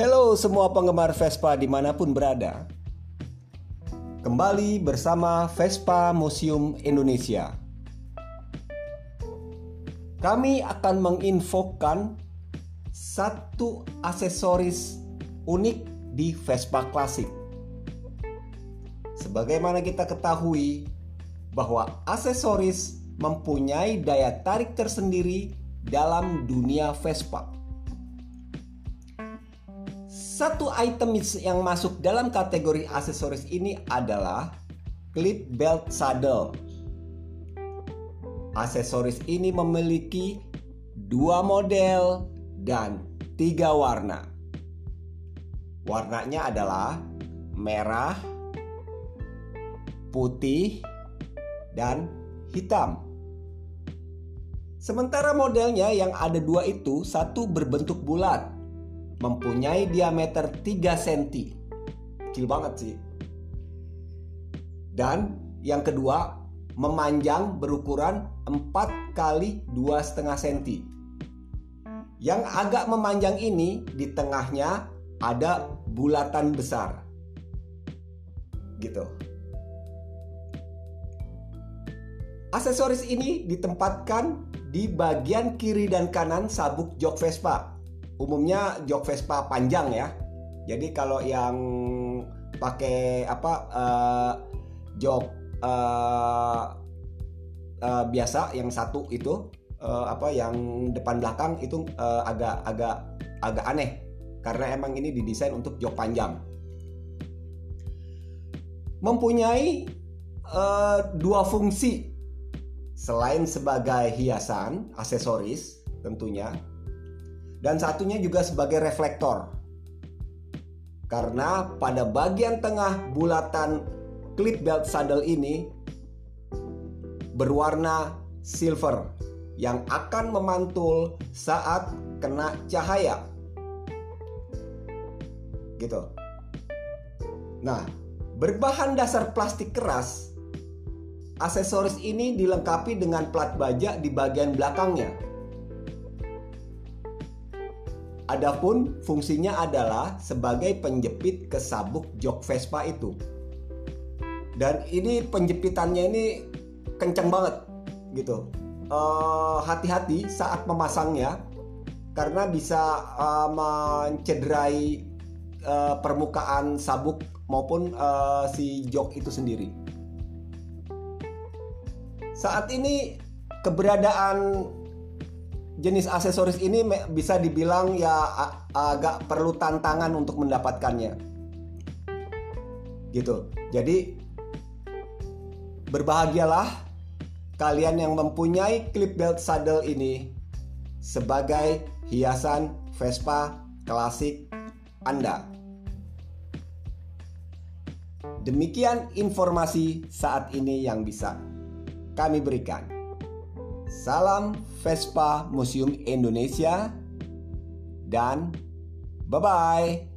Halo semua penggemar Vespa di mana pun berada. Kembali bersama Vespa Museum Indonesia. Kami akan menginfokan satu aksesoris unik di Vespa klasik Sebagaimana kita ketahui bahwa aksesoris mempunyai daya tarik tersendiri dalam dunia Vespa satu item yang masuk dalam kategori aksesoris ini adalah clip belt saddle. Aksesoris ini memiliki dua model dan tiga warna. Warnanya adalah merah, putih, dan hitam. Sementara modelnya yang ada dua itu satu berbentuk bulat mempunyai diameter 3 cm. Kecil banget sih. Dan yang kedua, memanjang berukuran 4 kali 2,5 cm. Yang agak memanjang ini di tengahnya ada bulatan besar. Gitu. Aksesoris ini ditempatkan di bagian kiri dan kanan sabuk jok Vespa umumnya jok Vespa panjang ya. Jadi kalau yang pakai apa uh, jok uh, uh, biasa yang satu itu uh, apa yang depan belakang itu uh, agak agak agak aneh karena emang ini didesain untuk jok panjang. Mempunyai uh, dua fungsi selain sebagai hiasan aksesoris tentunya dan satunya juga sebagai reflektor. Karena pada bagian tengah bulatan clip belt saddle ini berwarna silver yang akan memantul saat kena cahaya. Gitu. Nah, berbahan dasar plastik keras, aksesoris ini dilengkapi dengan plat baja di bagian belakangnya Adapun fungsinya adalah sebagai penjepit ke sabuk jok Vespa itu. Dan ini penjepitannya ini kenceng banget gitu. Uh, hati-hati saat memasangnya karena bisa uh, mencederai uh, permukaan sabuk maupun uh, si jok itu sendiri. Saat ini keberadaan jenis aksesoris ini bisa dibilang ya agak perlu tantangan untuk mendapatkannya. Gitu. Jadi berbahagialah kalian yang mempunyai clip belt saddle ini sebagai hiasan Vespa klasik Anda. Demikian informasi saat ini yang bisa kami berikan. Salam Vespa Museum Indonesia dan bye-bye.